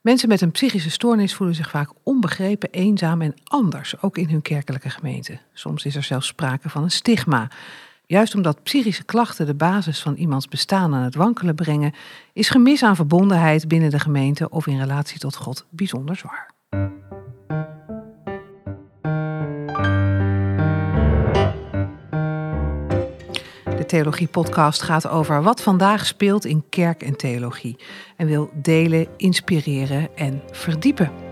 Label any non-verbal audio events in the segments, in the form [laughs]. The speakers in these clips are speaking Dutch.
Mensen met een psychische stoornis voelen zich vaak onbegrepen, eenzaam en anders, ook in hun kerkelijke gemeente. Soms is er zelfs sprake van een stigma. Juist omdat psychische klachten de basis van iemands bestaan aan het wankelen brengen, is gemis aan verbondenheid binnen de gemeente of in relatie tot God bijzonder zwaar. De Theologie-podcast gaat over wat vandaag speelt in kerk en theologie en wil delen, inspireren en verdiepen.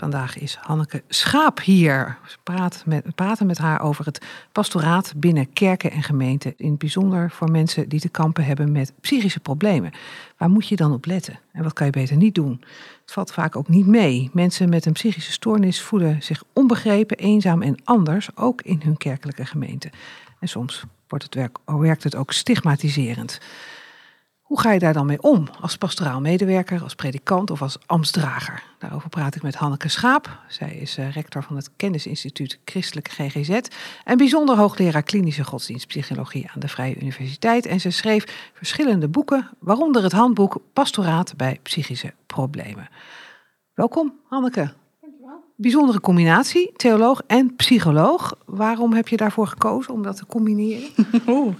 Vandaag is Hanneke Schaap hier. We praten met, met haar over het pastoraat binnen kerken en gemeenten. In het bijzonder voor mensen die te kampen hebben met psychische problemen. Waar moet je dan op letten? En wat kan je beter niet doen? Het valt vaak ook niet mee. Mensen met een psychische stoornis voelen zich onbegrepen, eenzaam en anders, ook in hun kerkelijke gemeente. En soms wordt het werk, werkt het ook stigmatiserend. Hoe ga je daar dan mee om als pastoraal medewerker, als predikant of als ambtsdrager? Daarover praat ik met Hanneke Schaap. Zij is eh, rector van het Kennisinstituut Christelijke GGZ en bijzonder hoogleraar klinische godsdienstpsychologie aan de Vrije Universiteit. En ze schreef verschillende boeken, waaronder het handboek Pastoraat bij psychische problemen. Welkom, Hanneke. Dankjewel. Bijzondere combinatie, theoloog en psycholoog. Waarom heb je daarvoor gekozen om dat te combineren? [laughs] Oeh.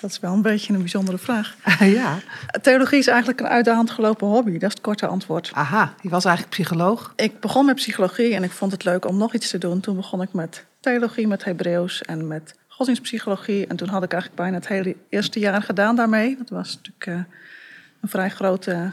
Dat is wel een beetje een bijzondere vraag. [laughs] ja. Theologie is eigenlijk een uit de hand gelopen hobby. Dat is het korte antwoord. Aha, je was eigenlijk psycholoog? Ik begon met psychologie en ik vond het leuk om nog iets te doen. Toen begon ik met theologie, met Hebreeuws en met godsdienstpsychologie. En toen had ik eigenlijk bijna het hele eerste jaar gedaan daarmee. Dat was natuurlijk uh, een vrij grote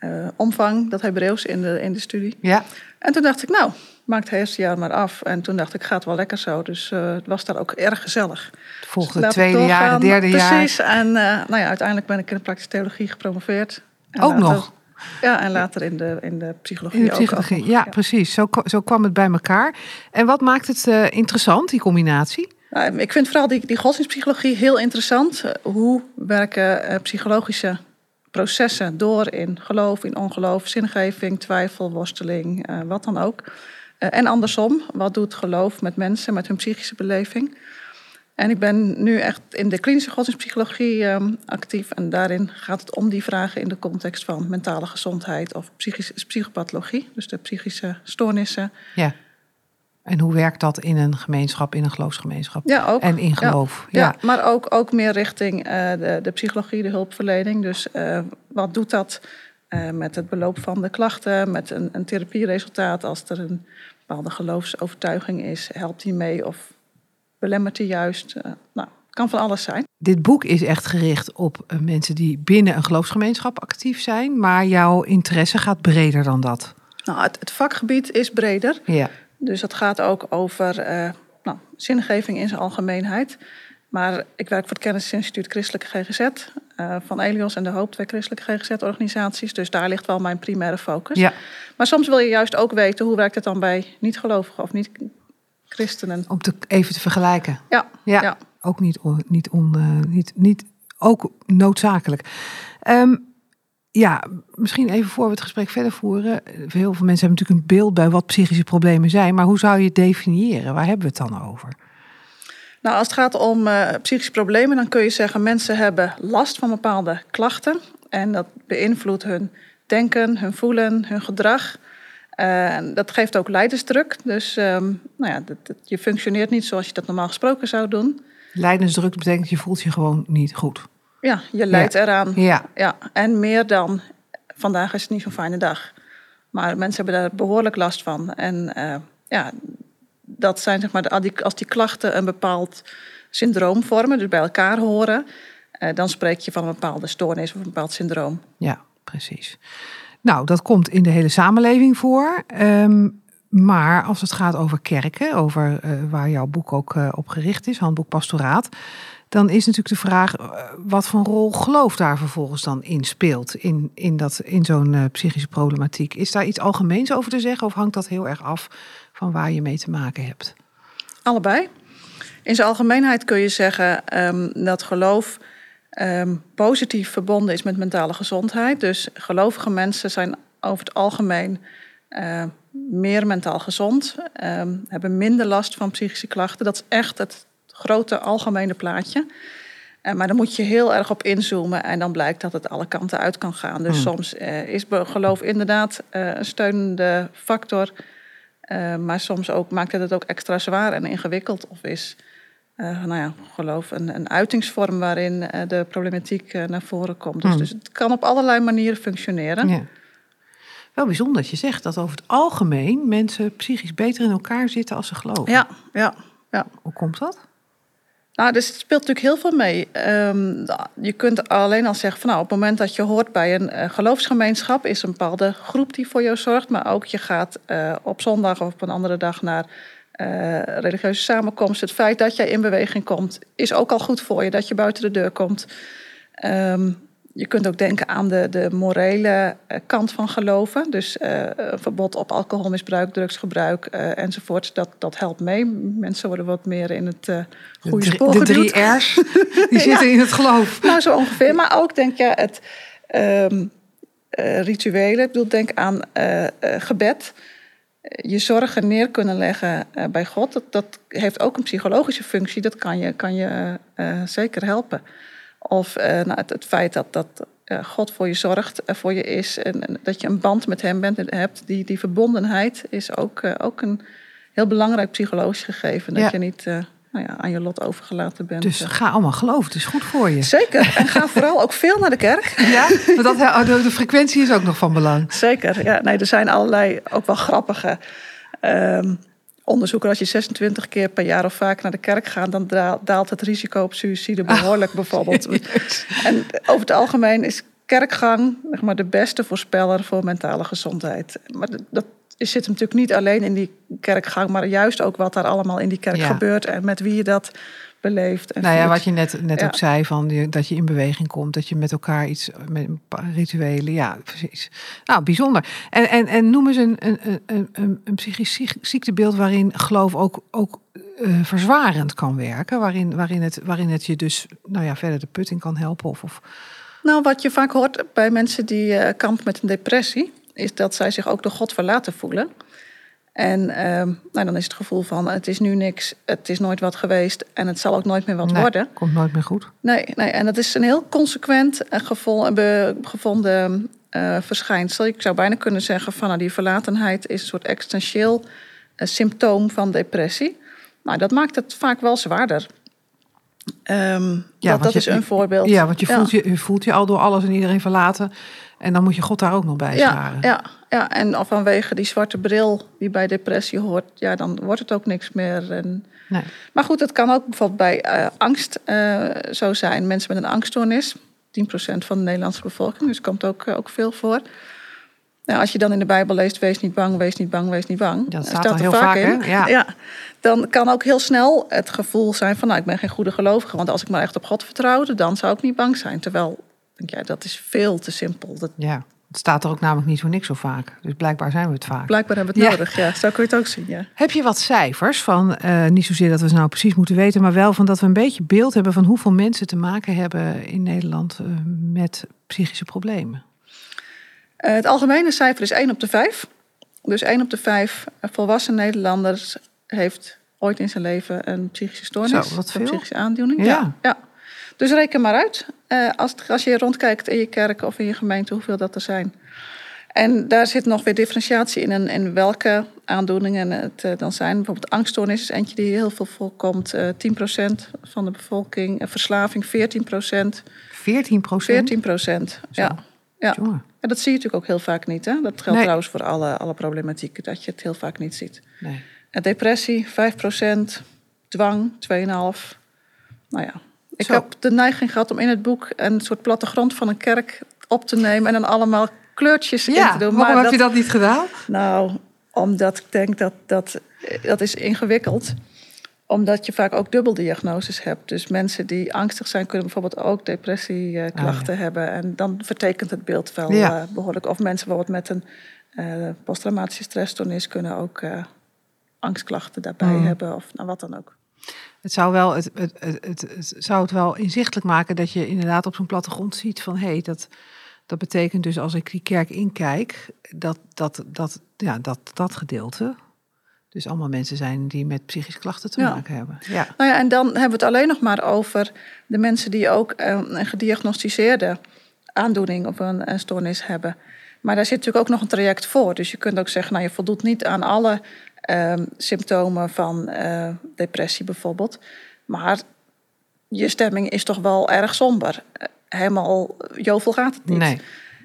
uh, omvang, dat Hebreeuws in de, in de studie. Ja. En toen dacht ik, nou, maak het eerste jaar maar af. En toen dacht ik, gaat wel lekker zo. Dus uh, het was daar ook erg gezellig. Het volgende dus tweede jaar, het derde Precies. jaar. Precies. En uh, nou ja, uiteindelijk ben ik in de praktische theologie gepromoveerd. En ook later, nog? Ja, en later in de, in de psychologie. In de psychologie, ook ja, ja, precies. Zo, zo kwam het bij elkaar. En wat maakt het uh, interessant, die combinatie? Nou, ik vind vooral die, die godsdienstpsychologie heel interessant. hoe werken psychologische processen door in geloof, in ongeloof, zingeving, twijfel, worsteling, wat dan ook. Uh, en andersom, wat doet geloof met mensen, met hun psychische beleving? En ik ben nu echt in de klinische godsdienstpsychologie um, actief. En daarin gaat het om die vragen in de context van mentale gezondheid of psychische, psychopathologie. Dus de psychische stoornissen. Ja. En hoe werkt dat in een gemeenschap, in een geloofsgemeenschap? Ja, ook. En in geloof. Ja, ja. ja maar ook, ook meer richting uh, de, de psychologie, de hulpverlening. Dus uh, wat doet dat uh, met het beloop van de klachten, met een, een therapieresultaat als er een bepaalde geloofsovertuiging is? Helpt die mee of belemmert die juist? nou, kan van alles zijn. Dit boek is echt gericht op mensen die binnen een geloofsgemeenschap actief zijn, maar jouw interesse gaat breder dan dat. Nou, het, het vakgebied is breder. Ja. Dus dat gaat ook over uh, nou, zingeving in zijn algemeenheid. Maar ik werk voor het Kennisinstituut Christelijke GGZ uh, van Elios en de Hoop, twee christelijke GGZ-organisaties. Dus daar ligt wel mijn primaire focus. Ja. Maar soms wil je juist ook weten hoe werkt het dan bij niet-gelovigen of niet-christenen. Om te, even te vergelijken. Ja. Ja, ja. ook niet, on, niet, on, uh, niet, niet ook noodzakelijk. Um, ja, misschien even voor we het gesprek verder voeren. Heel veel mensen hebben natuurlijk een beeld bij wat psychische problemen zijn. Maar hoe zou je het definiëren? Waar hebben we het dan over? Nou, als het gaat om uh, psychische problemen, dan kun je zeggen... mensen hebben last van bepaalde klachten. En dat beïnvloedt hun denken, hun voelen, hun gedrag. Uh, dat geeft ook leidersdruk. Dus um, nou ja, dat, dat, je functioneert niet zoals je dat normaal gesproken zou doen. Leidensdruk betekent je voelt je gewoon niet goed. Ja, je leidt ja. eraan. Ja. ja. En meer dan, vandaag is het niet zo'n fijne dag. Maar mensen hebben daar behoorlijk last van. En uh, ja, dat zijn zeg maar, als die klachten een bepaald syndroom vormen, dus bij elkaar horen, uh, dan spreek je van een bepaalde stoornis of een bepaald syndroom. Ja, precies. Nou, dat komt in de hele samenleving voor. Um, maar als het gaat over kerken, over uh, waar jouw boek ook uh, op gericht is, Handboek Pastoraat, dan is natuurlijk de vraag wat voor rol geloof daar vervolgens dan in speelt in, in, dat, in zo'n psychische problematiek. Is daar iets algemeens over te zeggen of hangt dat heel erg af van waar je mee te maken hebt? Allebei. In zijn algemeenheid kun je zeggen um, dat geloof um, positief verbonden is met mentale gezondheid. Dus gelovige mensen zijn over het algemeen uh, meer mentaal gezond, um, hebben minder last van psychische klachten. Dat is echt het grote algemene plaatje. Uh, maar dan moet je heel erg op inzoomen en dan blijkt dat het alle kanten uit kan gaan. Dus Hmm. soms uh, is geloof inderdaad een steunende factor. Uh, maar soms ook, maakt het het ook extra zwaar en ingewikkeld. Of is uh, nou ja, geloof een, een uitingsvorm waarin uh, de problematiek naar voren komt. Dus, Hmm. dus het kan op allerlei manieren functioneren. Ja. Wel bijzonder dat je zegt dat over het algemeen mensen psychisch beter in elkaar zitten als ze geloven. Ja, ja, ja. Hoe komt dat? Nou, dus het speelt natuurlijk heel veel mee. Um, je kunt alleen al zeggen van nou, op het moment dat je hoort bij een uh, geloofsgemeenschap, is een bepaalde groep die voor jou zorgt. Maar ook je gaat uh, op zondag of op een andere dag naar uh, religieuze samenkomst. Het feit dat jij in beweging komt, is ook al goed voor je, dat je buiten de deur komt. Um, je kunt ook denken aan de, de morele uh, kant van geloven. Dus uh, een verbod op alcoholmisbruik, drugsgebruik uh, enzovoort. Dat, dat helpt mee. Mensen worden wat meer in het goede de, spoor De geduwd. drie R's, [laughs] die zitten in het geloof. Nou, zo ongeveer. Maar ook denk je het um, rituelen. Ik bedoel, denk aan gebed. Je zorgen neer kunnen leggen bij God. Dat, dat heeft ook een psychologische functie. Dat kan je, kan je zeker helpen. Of uh, nou, het, het, feit dat, dat uh, God voor je zorgt, uh, voor je is. En, en, dat je een band met hem bent, hebt. Die, die verbondenheid is ook, ook een heel belangrijk psychologisch gegeven. Dat Ja. je niet nou ja, aan je lot overgelaten bent. Dus ga allemaal geloven, het is goed voor je. Zeker. En ga vooral ook veel naar de kerk. [laughs] Ja, maar dat, de, de frequentie is ook nog van belang. Zeker. Ja, nee, er zijn allerlei ook wel grappige um, onderzoeken. Als je 26 keer per jaar of vaak naar de kerk gaat, dan daalt het risico op suïcide behoorlijk oh, bijvoorbeeld. [laughs] En over het algemeen is kerkgang zeg maar, de beste voorspeller voor mentale gezondheid. Maar dat zit natuurlijk niet alleen in die kerkgang, maar juist ook wat daar allemaal in die kerk Ja. gebeurt en met wie je dat beleeft. En Nou ja, voelt. wat je net, net Ja. ook zei, van die- dat je in beweging komt, dat je met elkaar iets, met een paar rituelen, ja, precies. Nou, bijzonder. En, en, en noem eens een, een, een, een, een psychisch ziek- ziektebeeld waarin geloof ook, ook eh, verzwarend kan werken, waarin, waarin, het, waarin het je dus, nou ja, verder de putting kan helpen. Of, of Nou, wat je vaak hoort bij mensen die eh kampen met een depressie, is dat zij zich ook door God verlaten voelen. En ehm, nou, dan is het gevoel van het is nu niks, het is nooit wat geweest en het zal ook nooit meer wat Nee, worden. komt nooit meer goed. Nee, nee, en dat is een heel consequent en gevol, be- gevonden eh, verschijnsel. Ik zou bijna kunnen zeggen van nou, die verlatenheid is een soort existentieel eh, symptoom van depressie. Nou, dat maakt het vaak wel zwaarder. Ehm, Ja, dat want dat je- is een voorbeeld. Ja, want je voelt, je, je voelt je al door alles en iedereen verlaten. En dan moet je God daar ook nog bij scharen. ja, ja, en vanwege die zwarte bril die bij depressie hoort, ja, dan wordt het ook niks meer. En... Nee. Maar goed, het kan ook bijvoorbeeld bij eh, angst eh, zo zijn. Mensen met een angststoornis, 10% van de Nederlandse bevolking, dus komt ook, eh, ook veel voor. Nou, als je dan in de Bijbel leest, wees niet bang, wees niet bang, wees niet bang. Dat Er staat er heel vaak, hè? [laughs] Ja. Dan kan ook heel snel het gevoel zijn van, nou, ik ben geen goede gelovige. Want als ik maar echt op God vertrouwde, dan zou ik niet bang zijn. Terwijl, denk jij, dat is veel te simpel. Dat, Ja, het staat er ook namelijk niet voor niks zo vaak. Dus blijkbaar zijn we het vaak. Blijkbaar hebben we het Ja. nodig, ja. Zo kun je het ook zien, ja. Heb je wat cijfers van, eh, niet zozeer dat we ze nou precies moeten weten, maar wel van dat we een beetje beeld hebben van hoeveel mensen te maken hebben in Nederland eh, met psychische problemen? Eh, het algemene cijfer is 1 op de 5. Dus 1 op de 5 volwassen Nederlanders heeft ooit in zijn leven een psychische stoornis. Zo, wat Een psychische aandoening. Ja. Ja. ja. Dus reken maar uit. eh, als, als je rondkijkt in je kerk of in je gemeente, hoeveel dat er zijn. En daar zit nog weer differentiatie in. En, in welke aandoeningen het eh, dan zijn. Bijvoorbeeld angststoornis is eentje die heel veel voorkomt. eh 10% van de bevolking. Verslaving 14%. 14 procent? 14%. Ja. ja. En dat zie je natuurlijk ook heel vaak niet. Hè? Dat geldt Nee. trouwens voor alle, alle problematieken, dat je het heel vaak niet ziet. Nee. En depressie, 5%, dwang, 2,5%. Nou ja, ik Zo. heb de neiging gehad om in het boek een soort plattegrond van een kerk op te nemen en dan allemaal kleurtjes in te doen. waarom Maar heb je dat niet gedaan? Nou, omdat ik denk dat dat, dat is ingewikkeld omdat je vaak ook dubbeldiagnoses hebt. Dus mensen die angstig zijn, kunnen bijvoorbeeld ook depressieklachten Ah, hebben. En dan vertekent het beeld wel Ja. eh, behoorlijk. Of mensen bijvoorbeeld met een eh, posttraumatische stressstoornis kunnen ook eh, angstklachten daarbij Mm. hebben. Of nou, wat dan ook. Het zou, wel, het, het, het, zou het wel inzichtelijk maken dat je inderdaad op zo'n plattegrond ziet van hé, hey, dat, dat betekent dus als ik die kerk inkijk, dat dat, dat, ja, dat, dat gedeelte. Dus allemaal mensen zijn die met psychische klachten te maken hebben. Ja. Nou ja, en dan hebben we het alleen nog maar over de mensen die ook een, een gediagnosticeerde aandoening of een, stoornis hebben. Maar daar zit natuurlijk ook nog een traject voor. Dus je kunt ook zeggen, nou je voldoet niet aan alle ehm, symptomen van uh, depressie bijvoorbeeld. Maar je stemming is toch wel erg somber. Helemaal jovel gaat het niet. Nee.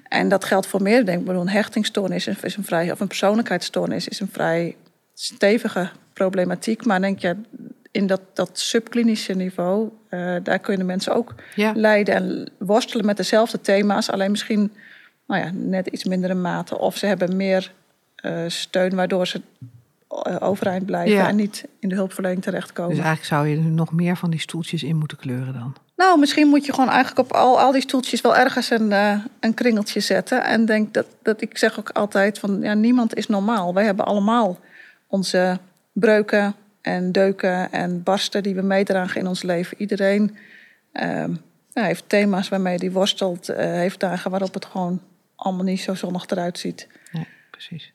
En dat geldt voor meer. Denk ik bedoel, een hechtingstoornis is een vrij, of een persoonlijkheidsstoornis is een vrij stevige problematiek. Maar denk je, in dat, dat subklinische niveau, uh, daar kunnen mensen ook ja. lijden en worstelen met dezelfde thema's. Alleen misschien nou ja, net iets mindere mate. Of ze hebben meer uh, steun waardoor ze uh, overeind blijven ja. en niet in de hulpverlening terechtkomen. Dus eigenlijk zou je er nog meer van die stoeltjes in moeten kleuren dan? Nou, misschien moet je gewoon eigenlijk op al, al die stoeltjes wel ergens een, uh, een kringeltje zetten. En denk dat, dat ik zeg ook altijd van ja, niemand is normaal. Wij hebben allemaal onze breuken en deuken en barsten die we meedragen in ons leven. Iedereen uh, ja, heeft thema's waarmee die worstelt, uh, heeft dagen waarop het gewoon allemaal niet zo zonnig eruit ziet. Precies.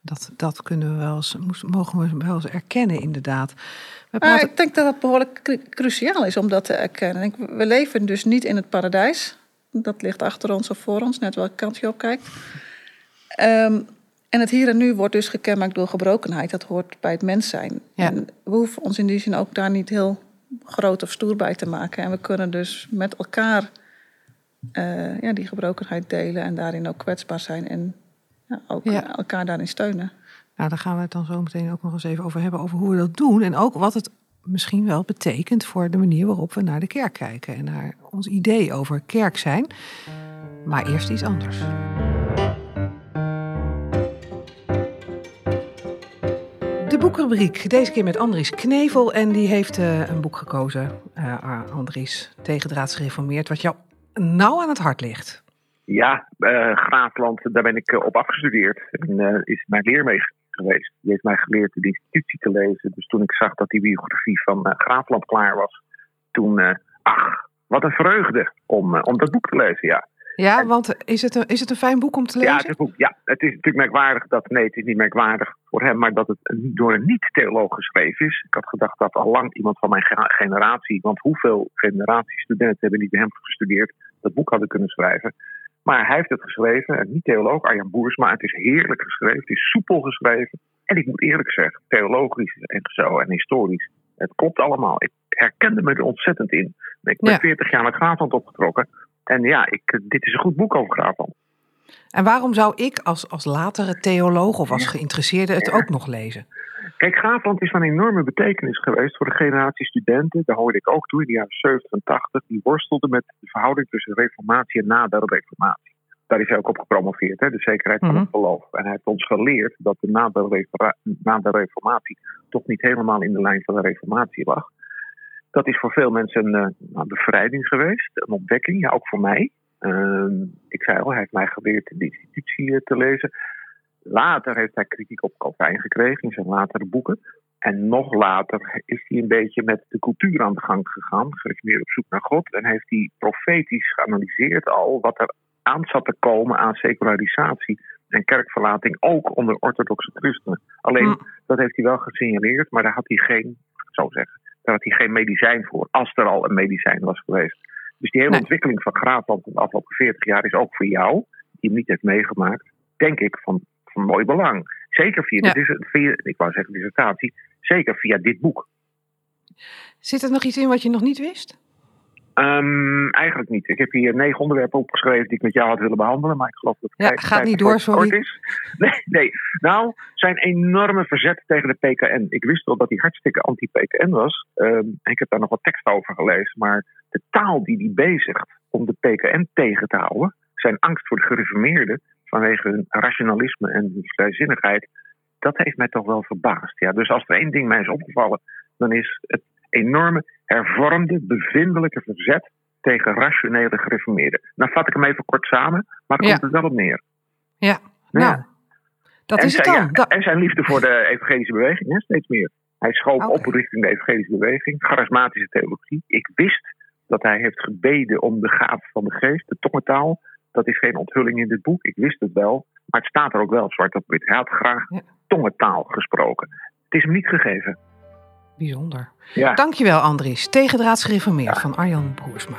Dat, dat kunnen we wel eens, mogen we wel eens erkennen, inderdaad. Praten... ik denk dat dat behoorlijk cruciaal is om dat te erkennen. We leven dus niet in het paradijs. Dat ligt achter ons of voor ons, net welke kant je op kijkt. Um, en het hier en nu wordt dus gekenmerkt door gebrokenheid. Dat hoort bij het mens zijn. Ja. En we hoeven ons in die zin ook daar niet heel groot of stoer bij te maken. En we kunnen dus met elkaar uh, ja, die gebrokenheid delen en daarin ook kwetsbaar zijn. En ja, ook ja. elkaar daarin steunen. Nou, daar gaan we het dan zo meteen ook nog eens even over hebben. Over hoe we dat doen. En ook wat het misschien wel betekent voor de manier waarop we naar de kerk kijken. En naar ons idee over kerk zijn. Maar eerst iets anders. De boekrubriek, deze keer met Andries Knevel. En die heeft uh, een boek gekozen, uh, Andries, Tegendraads gereformeerd, wat jou nauw aan het hart ligt. Ja, uh, Graafland, daar ben ik op afgestudeerd. En is mijn leermeester geweest. Die heeft mij geleerd de institutie te lezen. Dus toen ik zag dat die biografie van Graafland klaar was, toen, ach, wat een vreugde om, om dat boek te lezen, ja. Ja, want is het, een, is het een fijn boek om te lezen? Ja, het is, boek, ja, het is natuurlijk merkwaardig dat, nee, het is niet merkwaardig voor hem, maar dat het door een niet-theoloog geschreven is. Ik had gedacht dat al lang iemand van mijn generatie, want hoeveel generaties studenten hebben niet bij hem gestudeerd, dat boek hadden kunnen schrijven. Maar hij heeft het geschreven, een niet-theoloog, Arjan Boersma. Het is heerlijk geschreven, het is soepel geschreven. En ik moet eerlijk zeggen, theologisch en zo en historisch, het klopt allemaal. Ik herkende me er ontzettend in. Ik ben ja. 40 jaar naar Graafland opgetrokken. En ja, ik, dit is een goed boek over Graafland. En waarom zou ik als, als latere theoloog of als geïnteresseerde het ook nog lezen? Kijk, Graafland is van enorme betekenis geweest voor de generatie studenten. Daar hoorde ik ook toe in de jaren 70 en 80. Die worstelden met de verhouding tussen reformatie en na de reformatie. Daar is hij ook op gepromoveerd, hè, de zekerheid van het mhm. geloof. En hij heeft ons geleerd dat de na, de na de reformatie toch niet helemaal in de lijn van de reformatie lag. Dat is voor veel mensen een uh, bevrijding geweest, een ontdekking, ja, ook voor mij. Uh, ik zei al, hij heeft mij geleerd de institutie eh, te lezen. Later heeft hij kritiek op Calvijn gekregen in zijn latere boeken. En nog later is hij een beetje met de cultuur aan de gang gegaan, meer op zoek naar God. En heeft hij profetisch geanalyseerd al wat er aan zat te komen aan secularisatie en kerkverlating, ook onder orthodoxe christenen. Alleen, dat heeft hij wel gesignaleerd, maar daar had hij geen, zo zeggen, daar had hij geen medicijn voor, als er al een medicijn was geweest. Dus die hele ontwikkeling van Graafland in de afgelopen 40 jaar is ook voor jou, die hem niet heeft meegemaakt, denk ik van, van mooi belang. Zeker via, ja. de, via, ik wou zeggen dissertatie, zeker via dit boek. Zit er nog iets in wat je nog niet wist? Um, eigenlijk niet. Ik heb hier negen onderwerpen opgeschreven die ik met jou had willen behandelen, maar ik geloof dat het ja, gaat niet door, sorry. kort is. [laughs] Nee, nee. Nou, zijn enorme verzet tegen de PKN. Ik wist wel dat hij hartstikke anti-PKN was. Um, ik heb daar nog wat tekst over gelezen, maar de taal die hij bezigt om de PKN tegen te houden, zijn angst voor de gereformeerden vanwege hun rationalisme en hun vrijzinnigheid, dat heeft mij toch wel verbaasd. Ja, dus als er één ding mij is opgevallen, dan is het enorme hervormde, bevindelijke verzet tegen rationele gereformeerden. Nou vat ik hem even kort samen, maar het komt er wel op neer. Ja, nou, dat is het dan. en zijn liefde voor de evangelische beweging, hè, steeds meer. Hij schoof op richting de evangelische beweging, charismatische theologie. Ik wist dat hij heeft gebeden om de gave van de geest, de tongentaal. Dat is geen onthulling in dit boek, ik wist het wel. Maar het staat er ook wel zwart op wit. Hij had graag tongentaal gesproken. het is hem niet gegeven. Bijzonder. Ja. Dankjewel Andries. Tegendraads gereformeerd van Arjan Broersma.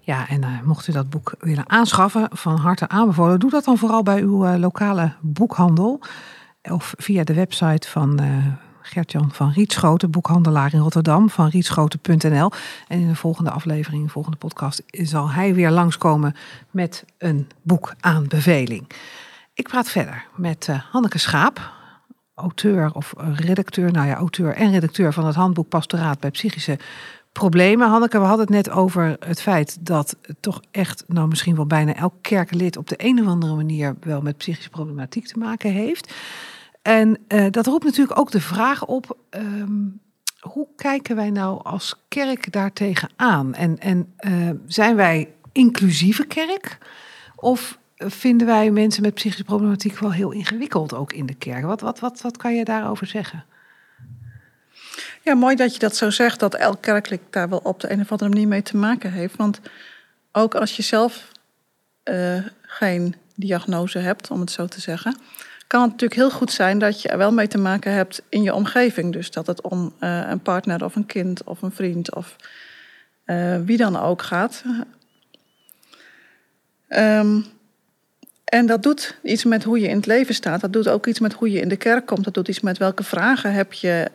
Ja, en uh, mocht u dat boek willen aanschaffen, van harte aanbevolen. Doe dat dan vooral bij uw uh, lokale boekhandel. Of via de website van uh, Gertjan van Rietschoten, boekhandelaar in Rotterdam, van rietschoten.nl. En in de volgende aflevering, de volgende podcast, zal hij weer langskomen met een boekaanbeveling. Ik praat verder met Hanneke Schaap, auteur of redacteur, nou ja, auteur en redacteur van het handboek Pastoraat bij psychische problemen. Hanneke, we hadden het net over het feit dat toch echt, nou misschien wel bijna elk kerkenlid op de een of andere manier wel met psychische problematiek te maken heeft. En uh, dat roept natuurlijk ook de vraag op, um, hoe kijken wij nou als kerk daartegen aan? En, en uh, zijn wij inclusieve kerk? Of vinden wij mensen met psychische problematiek wel heel ingewikkeld ook in de kerk? Wat, wat, wat, wat kan je daarover zeggen? Ja, mooi dat je dat zo zegt, dat elk kerkelijk daar wel op de een of andere manier mee te maken heeft. Want ook als je zelf uh, geen diagnose hebt, om het zo te zeggen, kan het natuurlijk heel goed zijn dat je er wel mee te maken hebt in je omgeving. Dus dat het om uh, een partner of een kind of een vriend of uh, wie dan ook gaat. Um, en dat doet iets met hoe je in het leven staat. Dat doet ook iets met hoe je in de kerk komt. Dat doet iets met welke vragen heb je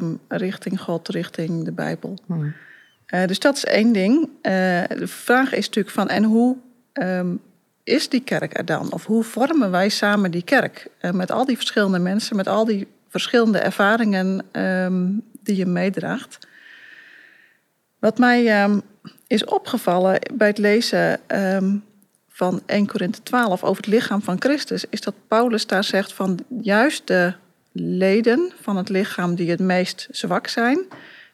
um, richting God, richting de Bijbel. Hmm. Uh, dus dat is één ding. Uh, de vraag is natuurlijk van, en hoe um, is die kerk er dan? Of hoe vormen wij samen die kerk? Uh, met al die verschillende mensen, met al die verschillende ervaringen um, die je meedraagt. Wat mij is opgevallen bij het lezen van 1 Korinthe 12 over het lichaam van Christus, is dat Paulus daar zegt van juist de leden van het lichaam die het meest zwak zijn,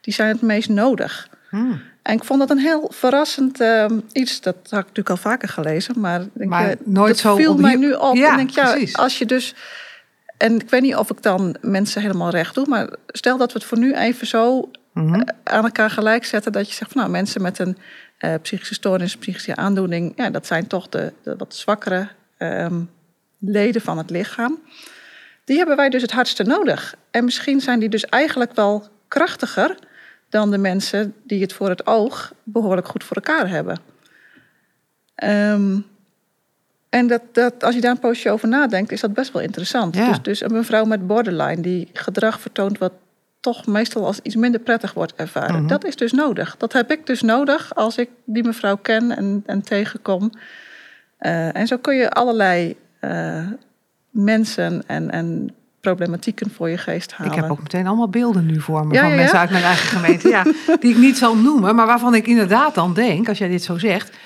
die zijn het meest nodig. Hmm. En ik vond dat een heel verrassend uh, iets. Dat had ik natuurlijk al vaker gelezen, maar, denk, maar uh, nooit dat zo viel mij nu op. Ja, en denk, ja, precies. als je dus. En ik weet niet of ik dan mensen helemaal recht doe, maar stel dat we het voor nu even zo Mhm. uh, aan elkaar gelijk zetten. Dat je zegt van nou, mensen met een uh, psychische stoornis, psychische aandoening, ja, dat zijn toch de, de wat zwakkere um, leden van het lichaam. Die hebben wij dus het hardste nodig. En misschien zijn die dus eigenlijk wel krachtiger dan de mensen die het voor het oog behoorlijk goed voor elkaar hebben. Um, en dat, dat, als je daar een poosje over nadenkt, is dat best wel interessant. Ja. Dus, dus een mevrouw met borderline die gedrag vertoont wat toch meestal als iets minder prettig wordt ervaren. Mhm. Dat is dus nodig. Dat heb ik dus nodig als ik die mevrouw ken en, en tegenkom. Uh, en zo kun je allerlei uh, mensen en, en problematieken voor je geest halen. Ik heb ook meteen allemaal beelden nu voor me Ja, van ja, mensen ja. uit mijn eigen gemeente. Ja, [laughs] die ik niet zal noemen, maar waarvan ik inderdaad dan denk, als jij dit zo zegt.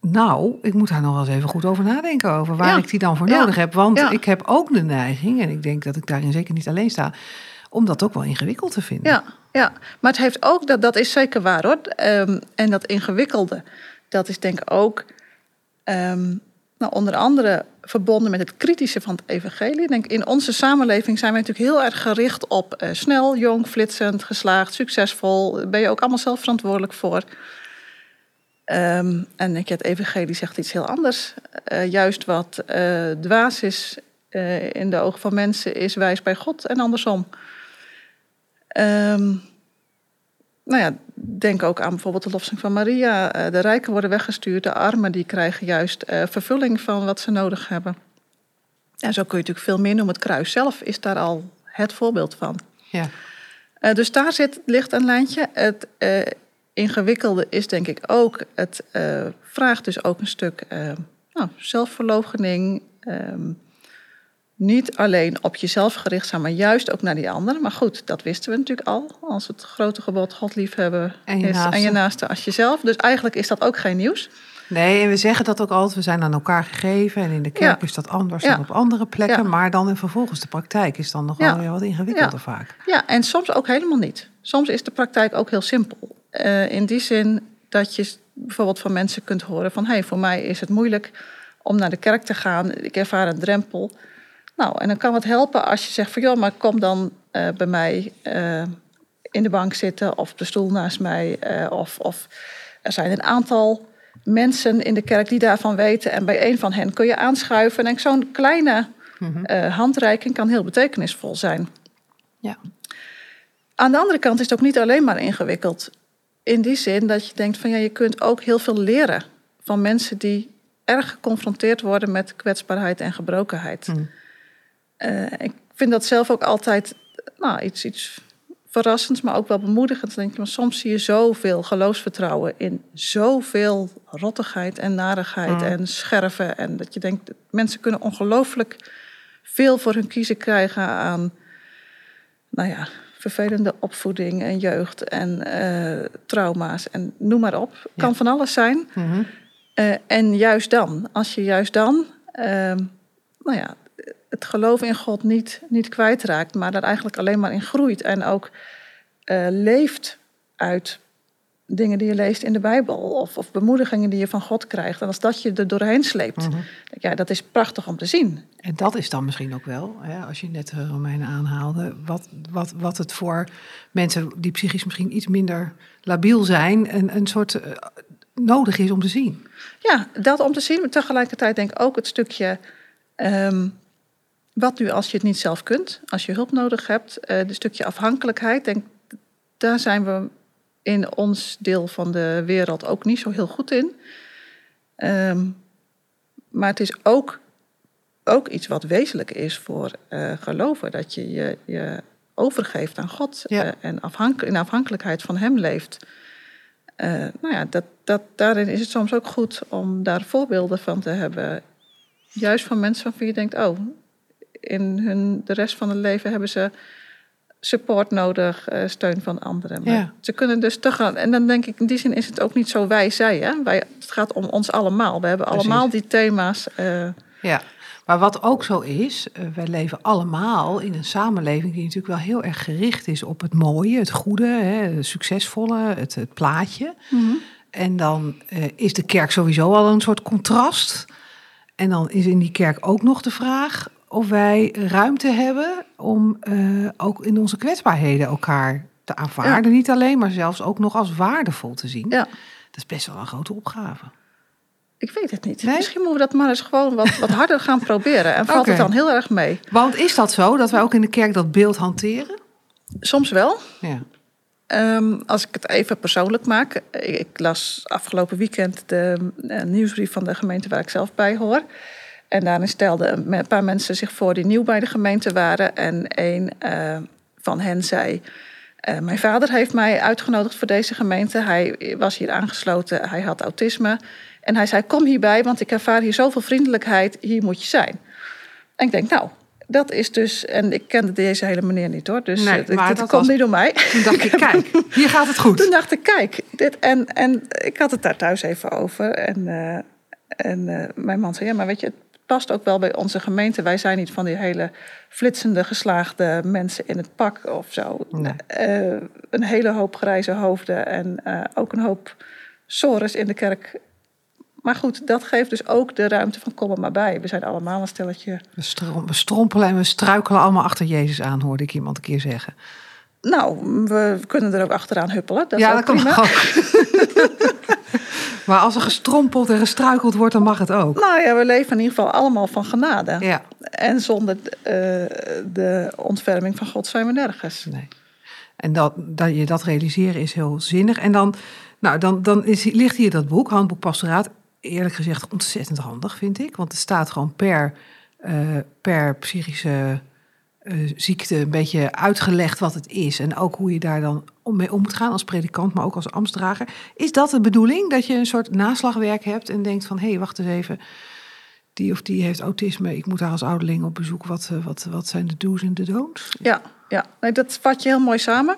Nou, ik moet daar nog wel eens even goed over nadenken over waar ik die dan voor nodig heb. Want ik heb ook de neiging, en ik denk dat ik daarin zeker niet alleen sta, om dat ook wel ingewikkeld te vinden. Ja, ja, maar het heeft ook, dat, dat is zeker waar hoor. Um, en dat ingewikkelde, dat is denk ik ook um, nou, onder andere verbonden met het kritische van het evangelie. Denk, in onze samenleving zijn wij natuurlijk heel erg gericht op uh, snel, jong, flitsend, geslaagd, succesvol. Ben je ook allemaal zelf verantwoordelijk voor. Um, en ik, het evangelie zegt iets heel anders. Uh, juist wat uh, dwaas is in de ogen van mensen, is wijs bij God en andersom. Um, nou ja, denk ook aan bijvoorbeeld de lofzang van Maria. Uh, de rijken worden weggestuurd, de armen die krijgen juist uh, vervulling van wat ze nodig hebben. En zo kun je natuurlijk veel meer noemen. Het kruis zelf is daar al het voorbeeld van. Ja. Uh, dus daar zit, ligt een lijntje. Het uh, ingewikkelde is denk ik ook, het uh, vraagt dus ook een stuk nou, zelfverloochening. Um, niet alleen op jezelf gericht zijn, maar juist ook naar die anderen. Maar goed, dat wisten we natuurlijk al. Als het grote gebod God liefhebben En je is naaste. en je naaste als jezelf. Dus eigenlijk is dat ook geen nieuws. Nee, en we zeggen dat ook altijd. We zijn aan elkaar gegeven. En in de kerk Ja. is dat anders Ja. dan op andere plekken. Ja. Maar dan en vervolgens de praktijk is dan nog wel weer wat ingewikkelder vaak. Ja, en soms ook helemaal niet. Soms is de praktijk ook heel simpel. Uh, in die zin dat je bijvoorbeeld van mensen kunt horen van... hé, hey, voor mij is het moeilijk om naar de kerk te gaan. Ik ervaar een drempel. Nou, en dan kan het helpen als je zegt van... joh, maar kom dan uh, bij mij uh, in de bank zitten of op de stoel naast mij. Uh, of, of er zijn een aantal mensen in de kerk die daarvan weten... en bij een van hen kun je aanschuiven. En zo'n kleine Mhm. Eh, handreiking kan heel betekenisvol zijn. Ja. Aan de andere kant is het ook niet alleen maar ingewikkeld. In die zin dat je denkt van ja, je kunt ook heel veel leren van mensen die erg geconfronteerd worden met kwetsbaarheid en gebrokenheid. Mhm. Eh, ik vind dat zelf ook altijd nou, iets, iets verrassends, maar ook wel bemoedigend. Denk je, maar soms zie je zoveel geloofsvertrouwen in zoveel rottigheid en narigheid Mm. en scherven. En dat je denkt, mensen kunnen ongelooflijk veel voor hun kiezen krijgen aan, nou ja, vervelende opvoeding en jeugd en eh, trauma's en noem maar op. Kan van alles zijn. Mhm. Eh, en juist dan, als je juist dan, ehm, nou ja, het geloof in God niet, niet kwijtraakt, maar daar eigenlijk alleen maar in groeit en ook eh, leeft uit dingen die je leest in de Bijbel of, of bemoedigingen die je van God krijgt. En als dat je er doorheen sleept, Mhm. ja, dat is prachtig om te zien. En dat is dan misschien ook wel, hè, als je net de Romeinen aanhaalde, wat, wat, wat het voor mensen die psychisch misschien iets minder labiel zijn, een, een soort eh, nodig is om te zien. Ja, dat om te zien, maar tegelijkertijd denk ik ook het stukje. ehm, wat nu als je het niet zelf kunt, als je hulp nodig hebt, eh het stukje afhankelijkheid, denk, daar zijn we in ons deel van de wereld ook niet zo heel goed in. Ehm, maar het is ook, ook iets wat wezenlijk is voor eh, geloven, dat je je, je overgeeft aan God Ja. eh, en afhank, in afhankelijkheid van Hem leeft. Nou ja, dat, dat, daarin is het soms ook goed om daar voorbeelden van te hebben. Juist van mensen van wie je denkt, oh, in hun, de rest van het leven hebben ze support nodig, eh, steun van anderen. Maar Ja. Ze kunnen dus te gaan. En dan denk ik, in die zin is het ook niet zo wij, zij. Hè? wij het gaat om ons allemaal. We hebben Precies. allemaal die thema's. eh, Ja, maar wat ook zo is, eh, wij leven allemaal in een samenleving die natuurlijk wel heel erg gericht is op het mooie, het goede, hè, het succesvolle, het, het plaatje. En dan eh, is de kerk sowieso al een soort contrast. En dan is in die kerk ook nog de vraag of wij ruimte hebben om eh, ook in onze kwetsbaarheden elkaar te aanvaarden. Niet alleen, maar zelfs ook nog als waardevol te zien. ja. Dat is best wel een grote opgave. Ik weet het niet. Nee? Misschien moeten we dat maar eens gewoon wat, wat harder gaan proberen. En valt het dan heel erg mee? Want is dat zo, dat wij ook in de kerk dat beeld hanteren? Soms wel. Ja. Ehm, als ik het even persoonlijk maak. Ik, ik las afgelopen weekend de eh, nieuwsbrief van de gemeente waar ik zelf bij hoor. En daarin stelden een paar mensen zich voor die nieuw bij de gemeente waren. En een eh, van hen zei... eh, mijn vader heeft mij uitgenodigd voor deze gemeente. Hij was hier aangesloten, hij had autisme. En hij zei, kom hierbij, want ik ervaar hier zoveel vriendelijkheid. Hier moet je zijn. En ik denk, nou, dat is dus... En ik kende deze hele meneer niet hoor. Dus Nee, eh, maar dat komt was- niet door mij. Toen dacht ik, kijk, hier gaat het goed. Toen dacht ik, kijk, dit, en, en ik had het daar thuis even over. En, en mijn man zei, ja, maar weet je, het past ook wel bij onze gemeente. Wij zijn niet van die hele flitsende, geslaagde mensen in het pak of zo. Nee. Eh, een hele hoop grijze hoofden en eh, ook een hoop sores in de kerk. Maar goed, dat geeft dus ook de ruimte van kom er maar bij. We zijn allemaal een stelletje. We, strom- we strompelen en we struikelen allemaal achter Jezus aan, hoorde ik iemand een keer zeggen. Nou, we kunnen er ook achteraan huppelen. Dat ja, dat kan ook. [laughs] maar als er gestrompeld en gestruikeld wordt, dan mag het ook. Nou ja, we leven in ieder geval allemaal van genade. Ja, En zonder eh, de ontferming van God zijn we nergens. nee. En dat, dat je dat realiseren is heel zinnig. En dan, nou, dan, dan is, ligt hier dat boek, Handboek Pastoraat. Eerlijk gezegd ontzettend handig, vind ik. Want het staat gewoon per, eh, per psychische eh, ziekte een beetje uitgelegd wat het is. En ook hoe je daar dan om mee om moet gaan als predikant, maar ook als ambtsdrager. Is dat de bedoeling? Dat je een soort naslagwerk hebt en denkt van... hé, hey, wacht eens even, die of die heeft autisme. Ik moet daar als ouderling op bezoek. Wat, eh, wat, wat zijn de do's en de don'ts? Ja, ja. Nee, dat vat je heel mooi samen.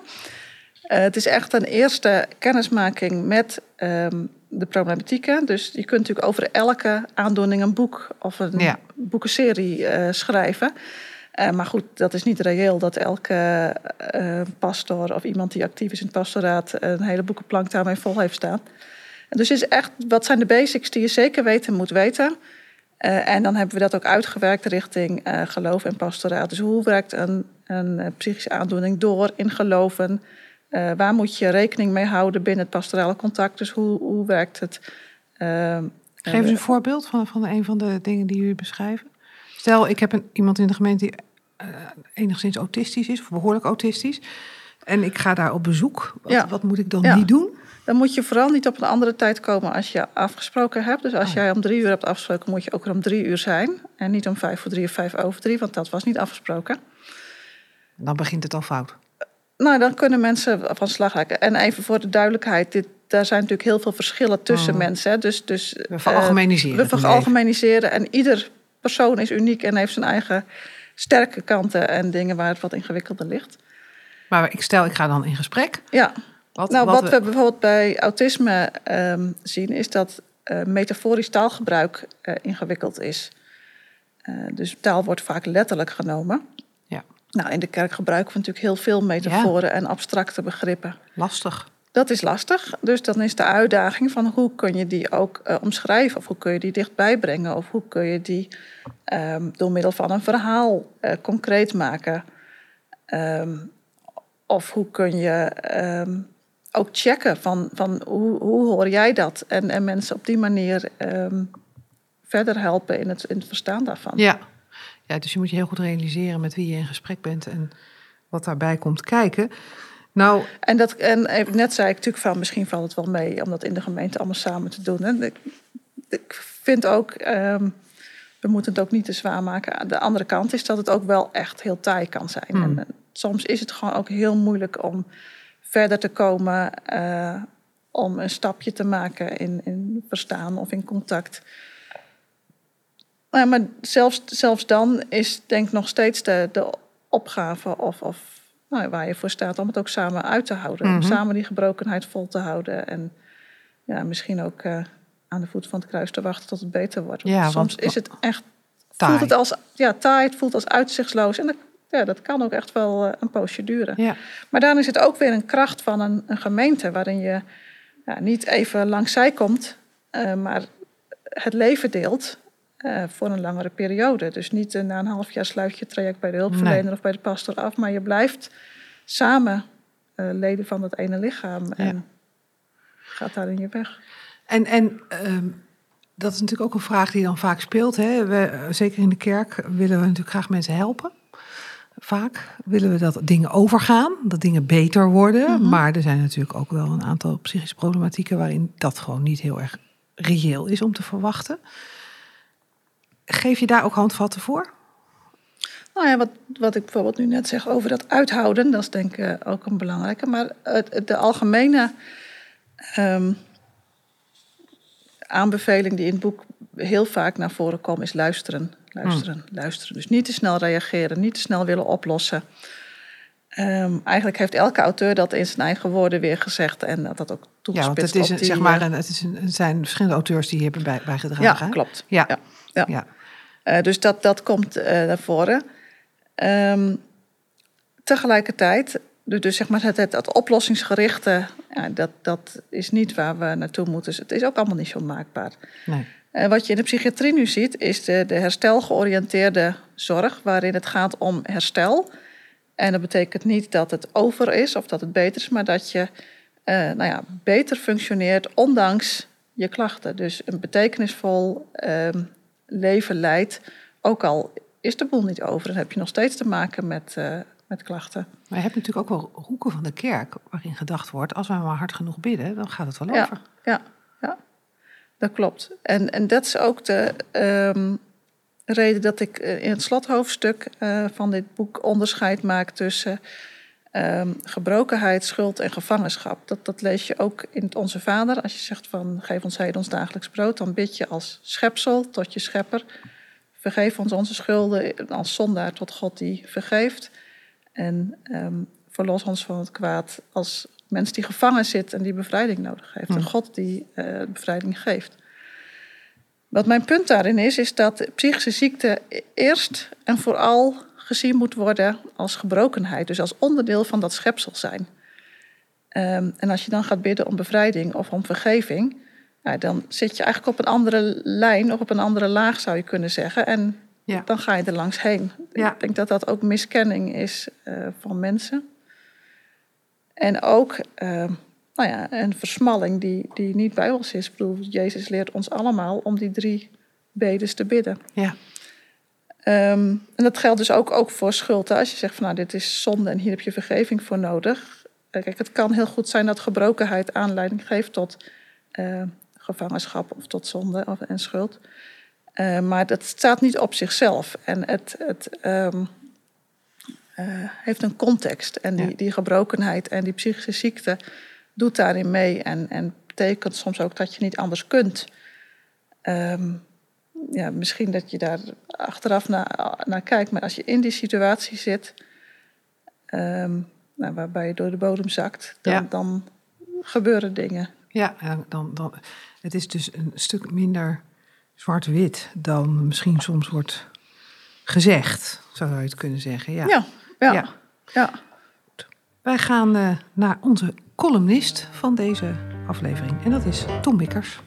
Eh, het is echt een eerste kennismaking met ehm, de problematieken. Dus je kunt natuurlijk over elke aandoening een boek of een Ja. boekenserie schrijven. Eh, maar goed, dat is niet reëel dat elke eh, pastor of iemand die actief is in het pastoraat een hele boekenplank daarmee vol heeft staan. Dus is echt, wat zijn de basics die je zeker weten moet weten? Eh, en dan hebben we dat ook uitgewerkt richting geloof en pastoraat. Dus hoe werkt een, een psychische aandoening door in geloven? Waar moet je rekening mee houden binnen het pastorale contact? Dus hoe, hoe werkt het? Geef eens een voorbeeld van, van een van de dingen die jullie beschrijven. Stel, ik heb een, iemand in de gemeente die eh, enigszins autistisch is, of behoorlijk autistisch. En ik ga daar op bezoek. Wat, Ja. wat moet ik dan Ja. niet doen? Dan moet je vooral niet op een andere tijd komen als je afgesproken hebt. Dus als Oh. jij om drie uur hebt afgesproken, moet je ook er om drie uur zijn. En niet om vijf voor drie of vijf over drie, want dat was niet afgesproken. Dan begint het al fout. Nou, dan kunnen mensen van slag raken. En even voor de duidelijkheid, dit, daar zijn natuurlijk heel veel verschillen tussen Oh. mensen. Dus, dus, We eh, veralgemeniseren. we het nu veralgemeniseren en ieder persoon is uniek en heeft zijn eigen sterke kanten en dingen waar het wat ingewikkelder ligt. Maar ik stel, ik ga dan in gesprek. Ja, Wat, nou, wat, we- we bijvoorbeeld bij autisme ehm, zien, is dat eh, metaforisch taalgebruik eh, ingewikkeld is. Eh, dus taal wordt vaak letterlijk genomen. Ja. Nou, in de kerk gebruiken we natuurlijk heel veel metaforen en abstracte begrippen. Lastig. Dat is lastig. Dus dan is de uitdaging van hoe kun je die ook eh, omschrijven? Of hoe kun je die dichtbij brengen? Of hoe kun je die ehm, door middel van een verhaal eh, concreet maken? Ehm, of hoe kun je ehm, ook checken van, van hoe, hoe hoor jij dat? En, en mensen op die manier verder helpen in het, in het verstaan daarvan. Ja. ja, dus je moet je heel goed realiseren met wie je in gesprek bent en wat daarbij komt kijken. Nou, En, dat, en even net zei ik natuurlijk van misschien valt het wel mee om dat in de gemeente allemaal samen te doen. En ik, ik vind ook, ehm, we moeten het ook niet te zwaar maken. De andere kant is dat het ook wel echt heel taai kan zijn. Hmm. En, eh, soms is het gewoon ook heel moeilijk om verder te komen, eh, om een stapje te maken in, in verstaan of in contact. Nou, maar zelfs, zelfs dan is denk ik nog steeds de, de opgave of, of nou, waar je voor staat om het ook samen uit te houden. Om Mhm. samen die gebrokenheid vol te houden. En ja, misschien ook eh, aan de voet van het kruis te wachten tot het beter wordt. Want Ja, soms want- is het echt. Taai. Voelt het als ja, taai, het voelt als uitzichtsloos. En dat, ja, dat kan ook echt wel eh, een poosje duren. ja. Maar dan is het ook weer een kracht van een, een gemeente waarin je ja, niet even langs zij komt, eh, maar het leven deelt eh, voor een langere periode. Dus niet na een half jaar sluit je het traject bij de hulpverlener Nee. of bij de pastor af, maar je blijft samen eh, leden van dat ene lichaam en gaat daar in je weg. En, en ehm, dat is natuurlijk ook een vraag die dan vaak speelt. Hè? We, eh, zeker in de kerk willen we natuurlijk graag mensen helpen. Vaak willen we dat dingen overgaan, dat dingen beter worden. Mhm. Maar er zijn natuurlijk ook wel een aantal psychische problematieken waarin dat gewoon niet heel erg reëel is om te verwachten. Geef je daar ook handvatten voor? Nou ja, wat, wat ik bijvoorbeeld nu net zeg over dat uithouden, dat is denk ik eh, ook een belangrijke. Maar het, de algemene ehm, aanbeveling die in het boek heel vaak naar voren komt, is luisteren. Luisteren, luisteren. Dus niet te snel reageren, niet te snel willen oplossen. Ehm, eigenlijk heeft elke auteur dat in zijn eigen woorden weer gezegd en dat dat ook Ja, toegespitst want het, is op een, die, zeg maar het, is een, het zijn verschillende auteurs die hier hebben bij, bijgedragen. Ja, klopt. Ja. Ja, ja. Ja. Eh, dus dat, dat komt eh, naar voren. Ehm, tegelijkertijd, dus, dus zeg maar het, het, het oplossingsgerichte, ja, dat, dat is niet waar we naartoe moeten. Dus het is ook allemaal niet zo maakbaar. Nee. Eh, wat je in de psychiatrie nu ziet, is de, de herstelgeoriënteerde zorg, waarin het gaat om herstel. En dat betekent niet dat het over is of dat het beter is, maar dat je nou ja, beter functioneert ondanks je klachten. Dus een betekenisvol ehm, leven leidt, ook al is de boel niet over, dan heb je nog steeds te maken met, eh, met klachten. Maar je hebt natuurlijk ook wel hoeken van de kerk waarin gedacht wordt: als wij maar hard genoeg bidden, dan gaat het wel Ja. over. Ja, ja, dat klopt. En, en dat is ook de ehm, reden dat ik eh, in het slothoofdstuk eh, van dit boek onderscheid maak tussen ehm, gebrokenheid, schuld en gevangenschap. Dat, dat lees je ook in het Onze Vader. Als je zegt van geef ons heden ons dagelijks brood, dan bid je als schepsel tot je schepper. Vergeef ons onze schulden als zondaar tot God die vergeeft. En ehm, verlos ons van het kwaad als mens die gevangen zit en die bevrijding nodig heeft. En God die eh, bevrijding geeft. Wat mijn punt daarin is, is dat psychische ziekte eerst en vooral gezien moet worden als gebrokenheid. Dus als onderdeel van dat schepsel zijn. Ehm, en als je dan gaat bidden om bevrijding of om vergeving, ja, dan zit je eigenlijk op een andere lijn of op een andere laag zou je kunnen zeggen. En Ja. dan ga je er langs heen. Ja. Ik denk dat dat ook miskenning is eh, van mensen. En ook eh, nou ja, een versmalling die, die niet bij ons is. Ik bedoel, Jezus leert ons allemaal om die drie bedes te bidden. Ja. Ehm, en dat geldt dus ook, ook voor schuld. Als je zegt van nou, dit is zonde en hier heb je vergeving voor nodig. Eh, kijk, het kan heel goed zijn dat gebrokenheid aanleiding geeft tot uh, gevangenschap of tot zonde of, en schuld. Uh, maar dat staat niet op zichzelf. En het, het um, heeft een context. En die, die gebrokenheid en die psychische ziekte doet daarin mee. En, en betekent soms ook dat je niet anders kunt. Um, ja, misschien dat je daar achteraf naar, naar kijkt, maar als je in die situatie zit, um, nou, waarbij je door de bodem zakt, dan, dan gebeuren dingen. Ja, dan, dan, het is dus een stuk minder zwart-wit dan misschien soms wordt gezegd, zou je het kunnen zeggen. Ja, ja. ja, ja. Wij gaan uh, naar onze columnist van deze aflevering en dat is Tom Bikkers.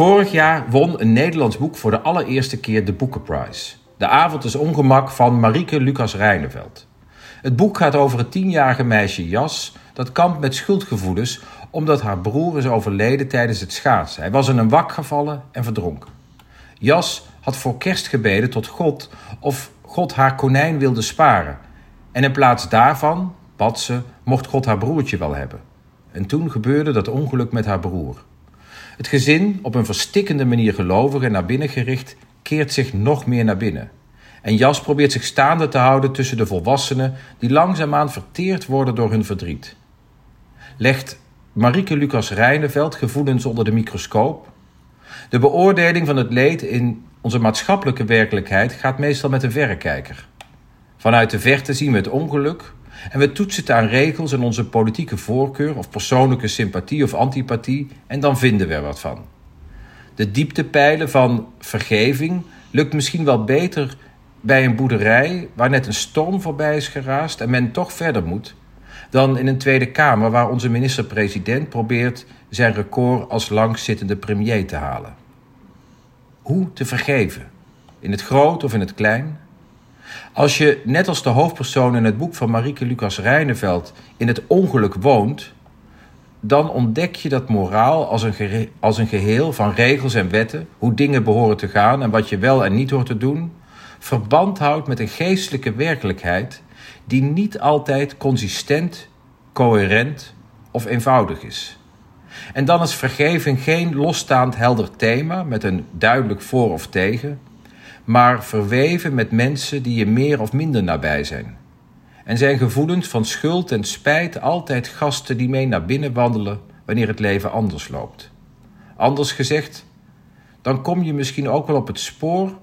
Vorig jaar won een Nederlands boek voor de allereerste keer de Boekenprijs. De avond is ongemak van Marieke Lucas Rijneveld. Het boek gaat over het tienjarige meisje Jas dat kampt met schuldgevoelens omdat haar broer is overleden tijdens het schaatsen. Hij was in een wak gevallen en verdronken. Jas had voor kerst gebeden tot God of God haar konijn wilde sparen. En in plaats daarvan, bad ze, mocht God haar broertje wel hebben. En toen gebeurde dat ongeluk met haar broer. Het gezin, op een verstikkende manier gelovig en naar binnen gericht, keert zich nog meer naar binnen. En Jas probeert zich staande te houden tussen de volwassenen die langzaamaan verteerd worden door hun verdriet. Legt Marieke Lucas Rijneveld gevoelens onder de microscoop? De beoordeling van het leed in onze maatschappelijke werkelijkheid gaat meestal met een verrekijker. Vanuit de verte zien we het ongeluk, en we toetsen het aan regels en onze politieke voorkeur of persoonlijke sympathie of antipathie en dan vinden we er wat van. De dieptepijlen van vergeving lukt misschien wel beter bij een boerderij waar net een storm voorbij is geraast en men toch verder moet, dan in een Tweede Kamer waar onze minister-president probeert zijn record als langzittende premier te halen. Hoe te vergeven? In het groot of in het klein? Als je, net als de hoofdpersoon in het boek van Marieke Lucas Rijneveld, in het ongeluk woont, dan ontdek je dat moraal als een, als een geheel van regels en wetten, hoe dingen behoren te gaan en wat je wel en niet hoort te doen, verband houdt met een geestelijke werkelijkheid die niet altijd consistent, coherent of eenvoudig is. En dan is vergeving geen losstaand helder thema met een duidelijk voor of tegen, maar verweven met mensen die je meer of minder nabij zijn. En zijn gevoelens van schuld en spijt altijd gasten die mee naar binnen wandelen wanneer het leven anders loopt. Anders gezegd, dan kom je misschien ook wel op het spoor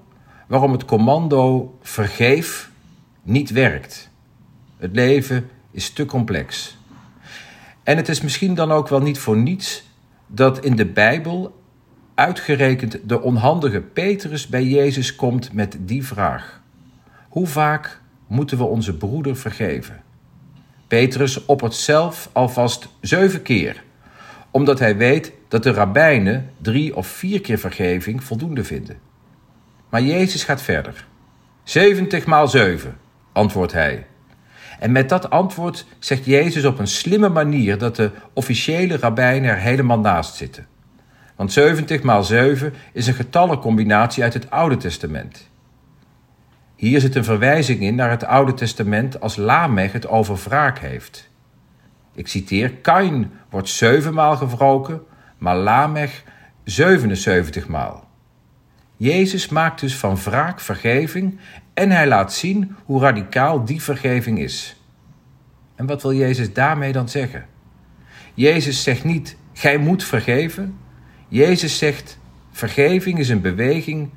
waarom het commando vergeef niet werkt. Het leven is te complex. En het is misschien dan ook wel niet voor niets dat in de Bijbel uitgerekend de onhandige Petrus bij Jezus komt met die vraag: Hoe vaak moeten we onze broeder vergeven? Petrus oppert zelf alvast zeven keer, omdat hij weet dat de rabbijnen drie of vier keer vergeving voldoende vinden. Maar Jezus gaat verder. Zeventig maal zeven, antwoordt hij. En met dat antwoord zegt Jezus op een slimme manier dat de officiële rabbijnen er helemaal naast zitten. Want 70 maal 7 is een getallencombinatie uit het Oude Testament. Hier zit een verwijzing in naar het Oude Testament als Lamech het over wraak heeft. Ik citeer: Kain wordt zevenmaal gewroken, maar Lamech 77 maal. Jezus maakt dus van wraak vergeving en hij laat zien hoe radicaal die vergeving is. En wat wil Jezus daarmee dan zeggen? Jezus zegt niet: Gij moet vergeven, Jezus zegt: vergeving is een beweging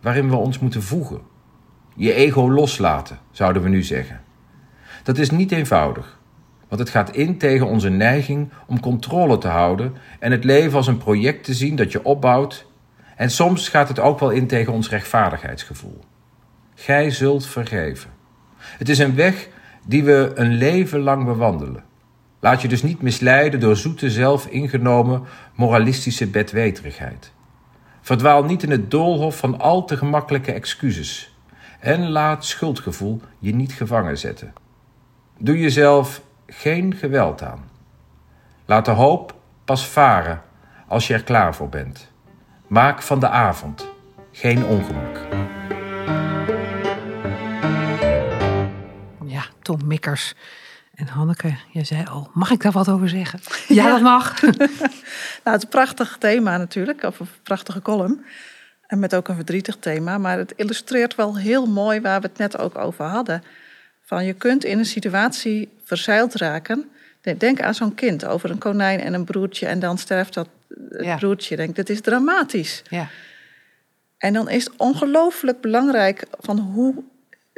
waarin we ons moeten voegen. Je ego loslaten, zouden we nu zeggen. Dat is niet eenvoudig, want het gaat in tegen onze neiging om controle te houden en het leven als een project te zien dat je opbouwt. En soms gaat het ook wel in tegen ons rechtvaardigheidsgevoel. Gij zult vergeven. Het is een weg die we een leven lang bewandelen. Laat je dus niet misleiden door zoete zelf ingenomen moralistische bedweterigheid. Verdwaal niet in het doolhof van al te gemakkelijke excuses. En laat schuldgevoel je niet gevangen zetten. Doe jezelf geen geweld aan. Laat de hoop pas varen als je er klaar voor bent. Maak van de avond, geen ongemak. Ja, Tom Mikkers. En Hanneke, jij zei al, mag ik daar wat over zeggen? [laughs] Ja, dat mag. [laughs] Nou, het is een prachtig thema natuurlijk, of een prachtige column. En met ook een verdrietig thema. Maar het illustreert wel heel mooi waar we het net ook over hadden. Van je kunt in een situatie verzeild raken. Denk aan zo'n kind over een konijn en een broertje. En dan sterft dat Ja. broertje. Denk, dat is dramatisch. Ja, En dan is het ongelooflijk belangrijk van hoe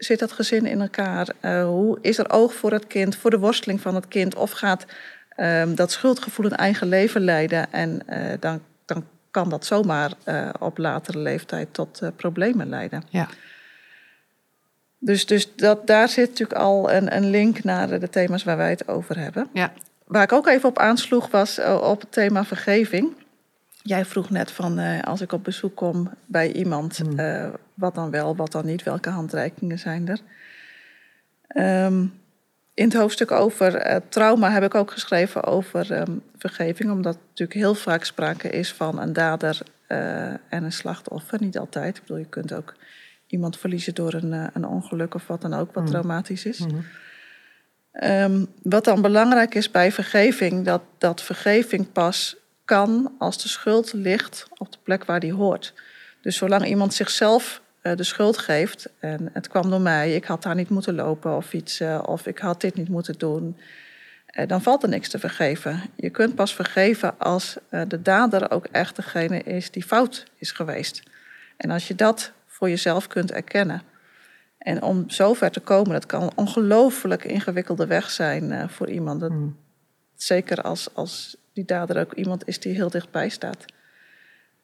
zit dat gezin in elkaar? Eh, hoe is er oog voor het kind, voor de worsteling van het kind? Of gaat ehm, dat schuldgevoel een eigen leven leiden? En eh, dan, dan kan dat zomaar eh, op latere leeftijd tot problemen leiden. ja. Dus, dus dat, daar zit natuurlijk al een, een link naar de thema's waar wij het over hebben. ja. Waar ik ook even op aansloeg was op het thema vergeving. Jij vroeg net van eh, als ik op bezoek kom bij iemand, Hmm. eh, wat dan wel, wat dan niet, welke handreikingen zijn er. Ehm, in het hoofdstuk over eh, trauma heb ik ook geschreven over ehm, vergeving, omdat natuurlijk heel vaak sprake is van een dader en een slachtoffer. Niet altijd. Ik bedoel, je kunt ook iemand verliezen door een, een ongeluk of wat dan ook, wat traumatisch is. Mhm. Ehm, wat dan belangrijk is bij vergeving, dat, dat vergeving pas kan als de schuld ligt op de plek waar die hoort. Dus zolang iemand zichzelf eh, de schuld geeft, en het kwam door mij, ik had daar niet moeten lopen of iets, eh, of ik had dit niet moeten doen, eh, dan valt er niks te vergeven. Je kunt pas vergeven als eh, de dader ook echt degene is die fout is geweest. En als je dat voor jezelf kunt erkennen. En om zover te komen, dat kan een ongelooflijk ingewikkelde weg zijn voor iemand. Dat, Mm. Zeker als, als die dader ook iemand is die heel dichtbij staat.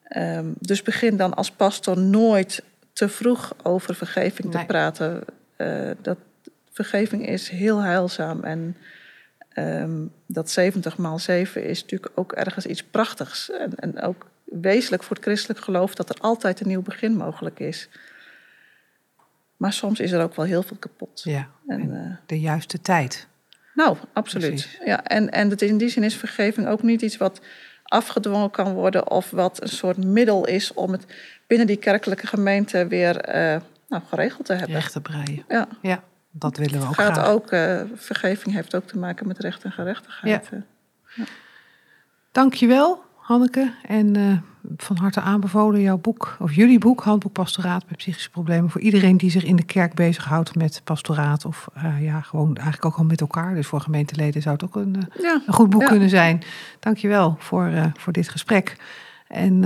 Ehm, dus begin dan als pastor nooit te vroeg over vergeving te praten. Eh, dat, vergeving is heel heilzaam. En ehm, dat 70 maal 7 is natuurlijk ook ergens iets prachtigs. En, en ook wezenlijk voor het christelijk geloof dat er altijd een nieuw begin mogelijk is. Maar soms is er ook wel heel veel kapot. ja. En, En eh, de juiste tijd. Nou, absoluut. Precies. Ja, en, en het, in die zin is vergeving ook niet iets wat afgedwongen kan worden of wat een soort middel is om het binnen die kerkelijke gemeente weer eh, nou, geregeld te hebben. Recht te breien. Ja, Ja, dat willen we ook gaat graag. ook, eh, vergeving heeft ook te maken met recht en gerechtigheid. eh. Dankjewel, Hanneke. En van harte aanbevolen jouw boek, of jullie boek, Handboek Pastoraat bij Psychische Problemen. Voor iedereen die zich in de kerk bezighoudt met pastoraat. Of eh, ja, gewoon eigenlijk ook al met elkaar. Dus voor gemeenteleden zou het ook een, eh, Ja, een goed boek Ja. kunnen zijn. Dankjewel voor, eh, voor dit gesprek. En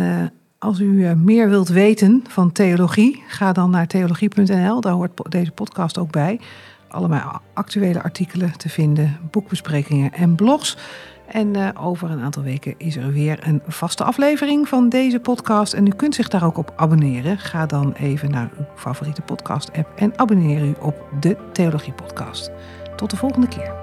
als u meer wilt weten van theologie, ga dan naar theologie.nl. Daar hoort deze podcast ook bij. Allemaal actuele artikelen te vinden, boekbesprekingen en blogs. En eh, over een aantal weken is er weer een vaste aflevering van deze podcast. En u kunt zich daar ook op abonneren. Ga dan even naar uw favoriete podcast-app en abonneer u op de Theologie Podcast. Tot de volgende keer.